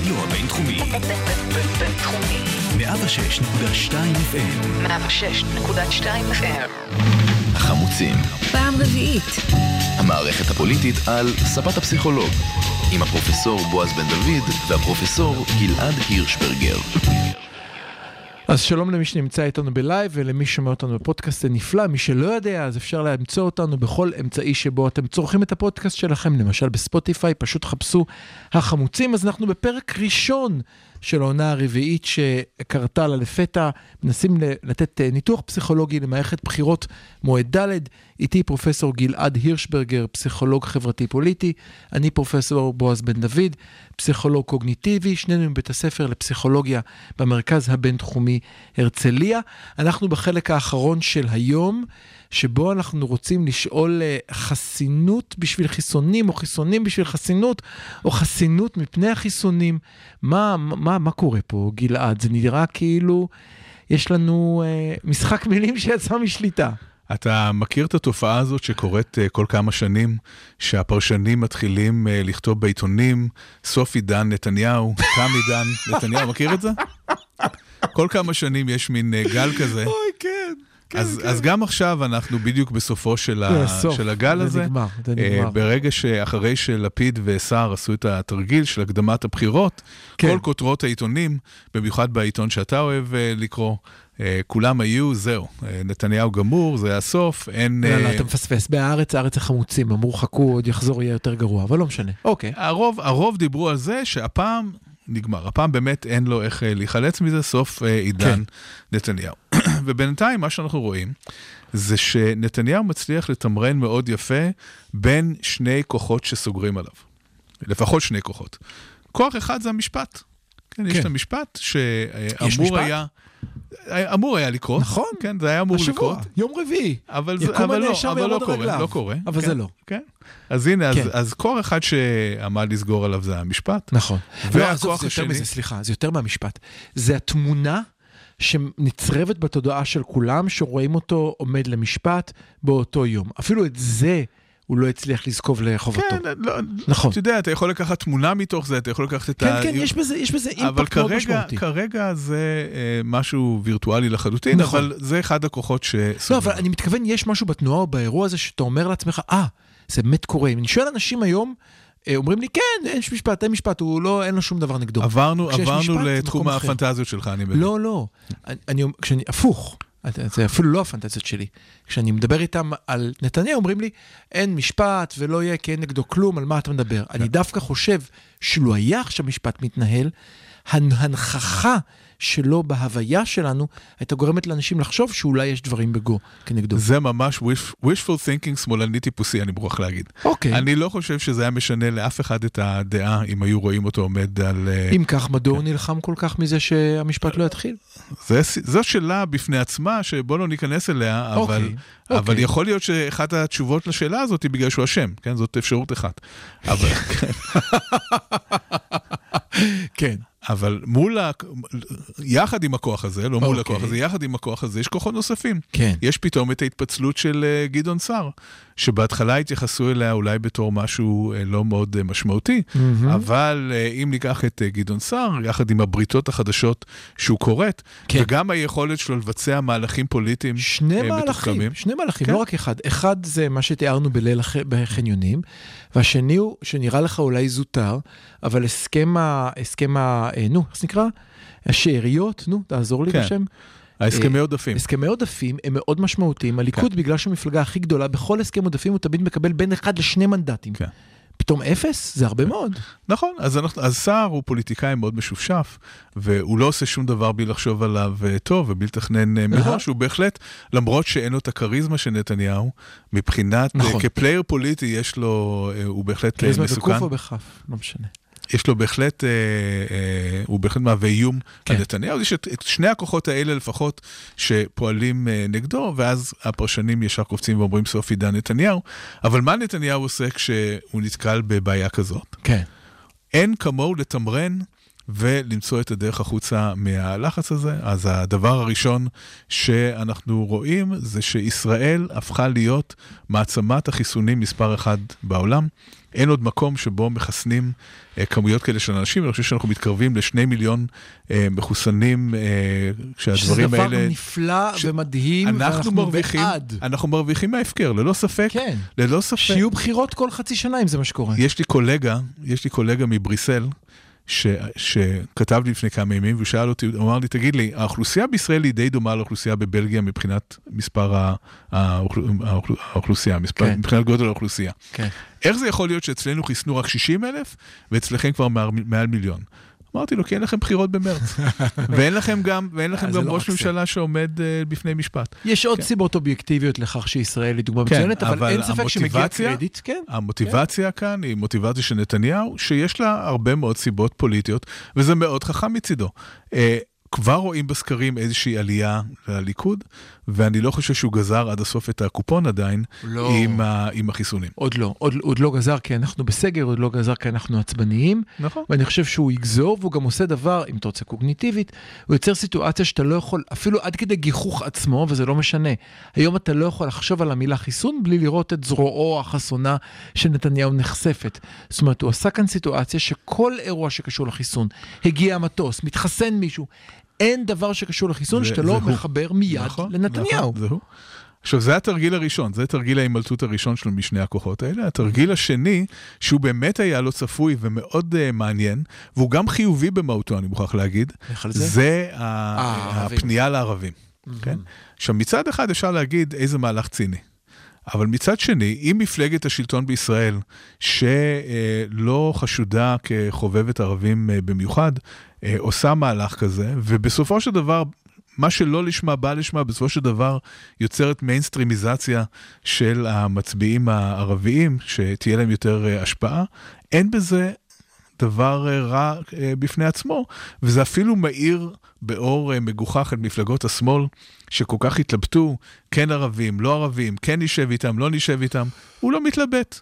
הרדיו הבינתחומי. בינתחומי. 106.2 FM. 106.2 FM. החמוצים. פעם רביעית. המערכת הפוליטית על ספת הפסיכולוג. עם הפרופסור בועז בן דוד והפרופסור גלעד הירשברגר. אז שלום למי שנמצא איתנו בלייב ולמי ששומע אותנו בפודקאסט הנפלא. מי שלא יודע, אז אפשר למצוא אותנו בכל אמצעי שבו אתם צורכים את הפודקאסט שלכם, למשל בספוטיפיי, פשוט חפשו החמוצים. אז אנחנו בפרק ראשון של העונה הרביעית שקרתה לה לפתע, מנסים לתת אה, ניתוח פסיכולוגי למערכת בחירות מועד ד', איתי פרופסור גלעד הירשברגר, פסיכולוג חברתי פוליטי, אני פרופסור בועז בן דוד, פסיכולוג קוגניטיבי, שנינו מבית הספר לפסיכולוגיה במרכז הבינתחומי הרצליה. אנחנו בחלק האחרון של היום. שבו אנחנו רוצים לשאול אה, חסינות בשביל חיסונים, או חיסונים בשביל חסינות, או חסינות מפני החיסונים. מה, מה, מה קורה פה, גלעד? זה נראה כאילו יש לנו אה, משחק מילים שיצא משליטה. אתה מכיר את התופעה הזאת שקורית uh, כל כמה שנים, שהפרשנים מתחילים uh, לכתוב בעיתונים, סוף עידן נתניהו, תם עידן נתניהו, מכיר את זה? כל כמה שנים יש מין uh, גל כזה. אוי, כן. כן, אז, כן. אז גם עכשיו אנחנו בדיוק בסופו של, ה, הסוף, של הגל זה הזה. נגמר, זה אה, נגמר. ברגע שאחרי שלפיד וסער עשו את התרגיל של הקדמת הבחירות, כן. כל כותרות העיתונים, במיוחד בעיתון שאתה אוהב אה, לקרוא, אה, כולם היו, זהו, אה, נתניהו גמור, זה הסוף, אין... יאללה, אה, אתה מפספס. בהארץ, הארץ החמוצים, אמרו חכו, עוד יחזור, יהיה יותר גרוע, אבל לא משנה. אוקיי. הרוב, הרוב דיברו על זה שהפעם נגמר, הפעם באמת אין לו איך אה, להיחלץ מזה, סוף אה, עידן כן. נתניהו. ובינתיים מה שאנחנו רואים זה שנתניהו מצליח לתמרן מאוד יפה בין שני כוחות שסוגרים עליו. לפחות שני כוחות. כוח אחד זה המשפט. כן, יש כן. את המשפט יש שאמור? היה... אמור היה לקרות, נכון. כן, זה היה אמור השבוע, לקרות, יום רביעי. אבל זה אבל לא, אבל לא קורה, רגליו. לא קורה. אבל כן, זה לא. כן. אז הנה, אז, כן. אז כוח אחד שעמד לסגור עליו זה המשפט. נכון. והכוח לא, זה יותר השני- מזה, סליחה, זה יותר מהמשפט. זה התמונה שנצרבת בתודעה של כולם, שרואים אותו עומד למשפט באותו יום. אפילו את זה הוא לא הצליח לזקוב לחובתו. כן, לא, נכון. אתה יודע, אתה יכול לקחת תמונה מתוך זה, אתה יכול לקחת את כן, ה... כן, יש בזה, יש בזה אבל אימפקט מאוד משמעותי. כרגע זה אה, משהו וירטואלי לחלוטין, נכון. אבל זה אחד הכוחות ש... לא, אבל אני מתכוון, יש משהו בתנועה או באירוע הזה שאתה אומר לעצמך, אה, זה באמת קורה. אני שואל אנשים היום, אה, אומרים לי, כן, אין משפט, אין משפט, הוא לא, אין לו שום דבר נגדו. עברנו, עברנו משפט, לתחום. הפנטזיות שלך, אני מבין. לא, לא. אני, אני, כשאני, הפוך, זה אפילו לא הפנטזיות שלי. כשאני מדבר איתם על נתניהו, אומרים לי, אין משפט ולא יהיה כי אין נגדו כלום, על מה אתה מדבר? אני דווקא חושב שלו היה עכשיו משפט מתנהל, ההנכחה שלו בהוויה שלנו הייתה גורמת לאנשים לחשוב שאולי יש דברים בגו כנגדו. זה ממש wish- wishful thinking שמאלני טיפוסי, אני מוכרח להגיד. אוקיי. אני לא חושב שזה היה משנה לאף אחד את הדעה אם היו רואים אותו עומד על... אה, אם כך, מדוע הוא נלחם כל כך מזה שהמשפט לא יתחיל? זה, זו שאלה בפני עצמה, שבוא לא ניכנס אליה, אבל, אוקיי, אבל אוקיי. יכול להיות שאחת התשובות לשאלה הזאת היא בגלל שהוא אשם, כן? זאת אפשרות אחת. אבל, כן. אבל מול, ה... יחד עם הכוח הזה, לא מול אוקיי. הכוח הזה, יחד עם הכוח הזה, יש כוחות נוספים. כן. יש פתאום את ההתפצלות של אה, גדעון סער, שבהתחלה התייחסו אליה אולי בתור משהו אה, לא מאוד אה, משמעותי, מהמם. אבל אה, אם ניקח את גדעון סער, יחד עם הבריתות החדשות שהוא כורת, כן. וגם היכולת שלו לבצע מהלכים פוליטיים שני אה, מהלכים, מתוחכמים. שני מהלכים, כן. לא רק אחד. אחד זה מה שתיארנו בליל הח... בחניונים, והשני הוא, שנראה לך אולי זוטר, אבל הסכם ה... הסכם ה... נו, איך זה נקרא? השאריות, נו, תעזור לי כן. בשם. ההסכמי אה, עודפים. הסכמי עודפים הם מאוד משמעותיים. הליכוד, בגלל שהוא המפלגה הכי גדולה, בכל הסכם עודפים הוא תמיד מקבל בין אחד לשני מנדטים. כן. פתאום אפס? זה הרבה מאוד. נכון, אז, אנחנו, אז סער הוא פוליטיקאי מאוד משופשף, והוא לא עושה שום דבר בלי לחשוב עליו אה, טוב ובלי לתכנן אה, מראש, הוא בהחלט, למרות שאין לו את הכריזמה של נתניהו, מבחינת, נכון. נכון. כפלייר פוליטי יש לו, אה, הוא בהחלט אה, כריזמה מסוכן. בקוף או בכף? לא משנה. יש לו בהחלט, אה, אה, הוא בהחלט מהווה איום כן. על נתניהו. יש את, את שני הכוחות האלה לפחות שפועלים אה, נגדו, ואז הפרשנים ישר קופצים ואומרים סוף עידן נתניהו. אבל מה נתניהו עושה כשהוא נתקל בבעיה כזאת? כן. אין כמוהו לתמרן ולמצוא את הדרך החוצה מהלחץ הזה. אז הדבר הראשון שאנחנו רואים זה שישראל הפכה להיות מעצמת החיסונים מספר אחד בעולם. אין עוד מקום שבו מחסנים אה, כמויות כאלה של אנשים, אני חושב שאנחנו מתקרבים לשני מיליון אה, מחוסנים, אה, כשהדברים האלה... שזה דבר נפלא ש... ומדהים, ואנחנו מרוויחים, בעד. אנחנו מרוויחים מההפקר, ללא ספק. כן. ללא ספק. שיהיו בחירות כל חצי שנה אם זה מה שקורה. יש לי קולגה, יש לי קולגה מבריסל, ש, שכתב לי לפני כמה ימים, והוא שאל אותי, הוא אמר לי, תגיד לי, האוכלוסייה בישראל היא די דומה לאוכלוסייה בבלגיה מבחינת מספר האוכלוסייה, מספר, כן. מבחינת גודל האוכלוסייה. כן. איך זה יכול להיות שאצלנו חיסנו רק 60 אלף, ואצלכם כבר מעל מיליון? אמרתי לו, כי אין לכם בחירות במרץ. ואין לכם גם, ואין לכם גם לא ראש ממשלה שעומד uh, בפני משפט. יש עוד כן. סיבות אובייקטיביות לכך שישראל היא דוגמה כן, מצוינת, אבל, אין ספק שמגיע קרדיט, כן. המוטיבציה כן. כאן היא מוטיבציה של נתניהו, שיש לה הרבה מאוד סיבות פוליטיות, וזה מאוד חכם מצידו. Uh, כבר רואים בסקרים איזושהי עלייה לליכוד, ואני לא חושב שהוא גזר עד הסוף את הקופון עדיין לא. עם, ה, עם החיסונים. עוד לא, עוד, עוד לא גזר כי אנחנו בסגר, עוד לא גזר כי אנחנו עצבניים. נכון. ואני חושב שהוא יגזור, והוא גם עושה דבר, אם אתה רוצה קוגניטיבית, הוא יוצר סיטואציה שאתה לא יכול, אפילו עד כדי גיחוך עצמו, וזה לא משנה. היום אתה לא יכול לחשוב על המילה חיסון בלי לראות את זרועו החסונה של נתניהו נחשפת. זאת אומרת, הוא עשה כאן סיטואציה שכל אירוע שקשור לחיסון, הגיע המטוס, מתחסן מישהו, אין דבר שקשור לחיסון שאתה לא. מחבר מיד נכון, לנתניהו. נכון. עכשיו, זה התרגיל הראשון, זה תרגיל ההימלטות הראשון שלו משני הכוחות האלה. התרגיל השני, שהוא באמת היה לא צפוי ומאוד uh, מעניין, והוא גם חיובי במהותו, אני מוכרח להגיד, זה? זה ה- הערבים. הפנייה לערבים. כן? עכשיו, מצד אחד אפשר להגיד איזה מהלך ציני. אבל מצד שני, אם מפלגת השלטון בישראל, שלא חשודה כחובבת ערבים אה, במיוחד, אה, עושה מהלך כזה, ובסופו של דבר, מה שלא לשמה בא לשמה, בסופו של דבר יוצרת מיינסטרימיזציה של המצביעים הערביים, שתהיה להם יותר אה, השפעה, אין בזה דבר אה, רע אה, בפני עצמו, וזה אפילו מאיר באור אה, מגוחך את מפלגות השמאל, שכל כך התלבטו, כן ערבים, לא ערבים, כן נשב איתם, לא נשב איתם, הוא לא מתלבט.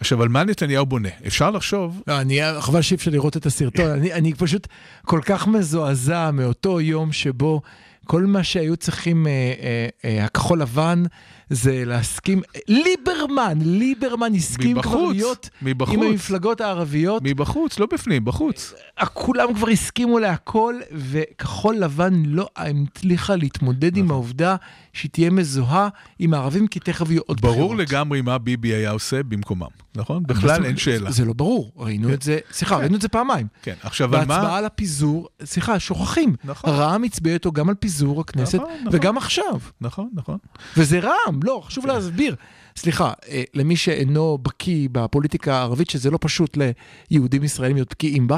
עכשיו, על מה נתניהו בונה? אפשר לחשוב, לא, אני, חבל שאי אפשר לראות את הסרטון, אני, אני פשוט כל כך מזועזע מאותו יום שבו כל מה שהיו צריכים, אה, אה, אה, הכחול לבן, זה להסכים, ליברמן, ליברמן הסכים כבר מבחוץ, להיות מבחוץ. עם המפלגות הערביות, מבחוץ, לא בפנים, בחוץ. כולם כבר הסכימו להכל, וכחול לבן לא הצליחה להתמודד עם העובדה שהיא תהיה מזוהה עם הערבים, כי תכף יהיו עוד ברור בחירות. לגמרי מה ביבי היה עושה במקומם, נכון? בכלל? אין שאלה. זה לא ברור, ראינו כן. את זה, סליחה, כן. ראינו את זה פעמיים. כן, עכשיו על מה... בהצבעה על הפיזור, סליחה, שוכחים. נכון. רע"מ הצביע איתו גם על פיזור הכנסת, נכון, נכון. וגם עכשיו. נכון, נכון. וזה רע"מ, לא, חשוב. להסביר. סליחה, אה, למי שאינו בקיא בפוליטיקה הערבית, שזה לא פשוט ליהודים ישראלים להיות בקיאים בה,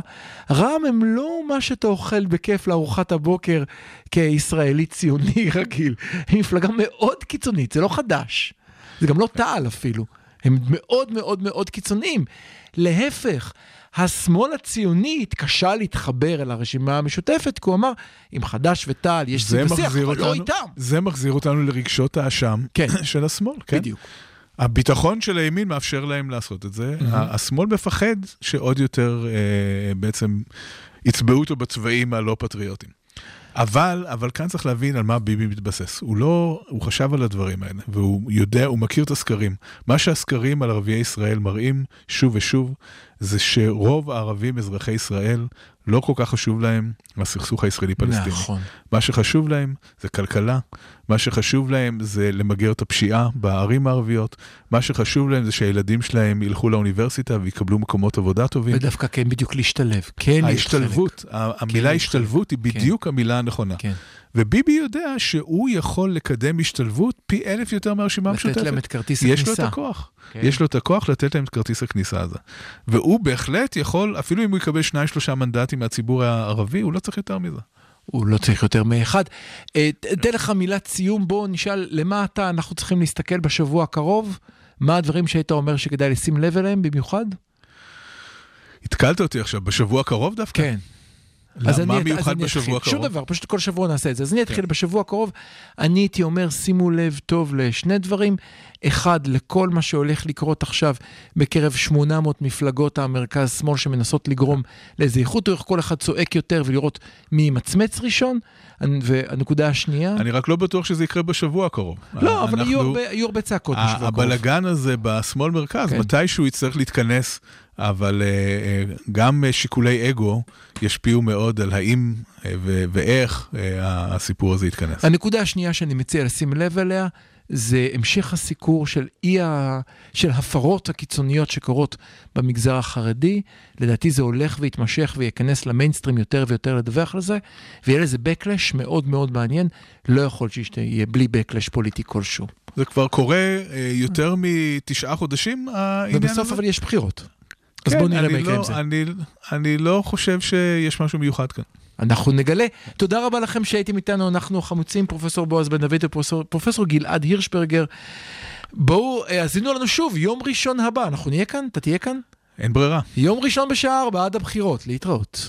רע"מ הם לא מה שאתה אוכל בכיף לארוחת הבוקר כישראלי ציוני רגיל. היא מפלגה מאוד קיצונית, זה לא חדש. זה גם לא תע"ל אפילו. הם מאוד מאוד מאוד קיצוניים. להפך, השמאל הציוני התקשה להתחבר אל הרשימה המשותפת, כי הוא אמר, עם חד"ש ותע"ל יש מחזיר אבל לא אותנו, איתם. זה מחזיר אותנו לרגשות האשם כן. של השמאל, כן? בדיוק. הביטחון של הימין מאפשר להם לעשות את זה. ה- השמאל מפחד שעוד יותר אה, בעצם יצבעו אותו בצבעים הלא פטריוטיים. אבל, אבל כאן צריך להבין על מה ביבי מתבסס. הוא לא, הוא חשב על הדברים האלה, והוא יודע, הוא מכיר את הסקרים. מה שהסקרים על ערביי ישראל מראים שוב ושוב, זה שרוב הערבים אזרחי ישראל, לא כל כך חשוב להם הסכסוך הישראלי-פלסטיני. נכון. מה שחשוב להם זה כלכלה, מה שחשוב להם זה למגר את הפשיעה בערים הערביות, מה שחשוב להם זה שהילדים שלהם ילכו לאוניברסיטה ויקבלו מקומות עבודה טובים. ודווקא כן בדיוק להשתלב. כן ההשתלבות, ה- המילה להיות השתלבות היא בדיוק המילה הנכונה. כן. וביבי יודע שהוא יכול לקדם השתלבות פי אלף יותר מהרשימה לתת המשותפת. להם את כרטיס יש לו את הכניסה. הכוח. כן. יש לו את הכוח לתת להם את כרטיס הכניסה הזה. והוא בהחלט יכול, אפילו אם הוא יקבל שניים שלושה מנדטים מהציבור הערבי, הוא לא צריך יותר מזה. הוא לא צריך יותר מאחד. אה, ת- תן לך מילת סיום, בוא נשאל למה אתה, אנחנו צריכים להסתכל בשבוע הקרוב? מה הדברים שהיית אומר שכדאי לשים לב אליהם במיוחד? התקלת אותי עכשיו, בשבוע הקרוב דווקא? כן. אז מה אני- אז מיוחד אני בשבוע אתחיל. הקרוב? שום דבר, פשוט כל שבוע נעשה את זה. אז אני אתחיל בשבוע הקרוב. אני הייתי אומר, שימו לב טוב לשני דברים. אחד, לכל מה שהולך לקרות עכשיו בקרב 800 מפלגות המרכז-שמאל שמנסות לגרום לאיזה איכות, או איך כל אחד צועק יותר ולראות מי ימצמץ ראשון. והנקודה השנייה, אני רק לא בטוח שזה יקרה בשבוע הקרוב. לא, אבל אנחנו- יהיו הרבה- יהיו הרבה צעקות בשבוע הקרוב. הבלגן הזה בשמאל מרכז, כן. מתישהו יצטרך להתכנס, אבל אה, אה, גם שיקולי אגו ישפיעו מאוד על האם אה, ואיך הסיפור הזה יתכנס. הנקודה השנייה שאני מציע לשים לב אליה, זה המשך הסיקור של אי ה... של הפרות הקיצוניות שקורות במגזר החרדי. לדעתי זה הולך ויתמשך וייכנס למיינסטרים יותר ויותר לדווח על זה, ויהיה לזה backlash מאוד מאוד מעניין. לא יכול שיהיה בלי backlash פוליטי כלשהו. זה כבר קורה אה, יותר מתשעה חודשים, העניין הזה? ובסוף אבל יש בחירות. אז כן, בואו נראה אני מה יקרה לא- עם זה. אני- אני לא חושב שיש משהו מיוחד כאן. אנחנו נגלה. תודה רבה לכם שהייתם איתנו, אנחנו החמוצים, פרופסור בועז בן דוד ופרופסור גלעד הירשברגר. בואו, אה, האזינו לנו שוב, יום ראשון הבא, אנחנו נהיה כאן? אתה תהיה כאן? אין ברירה. יום ראשון בשעה 4 עד הבחירות, להתראות.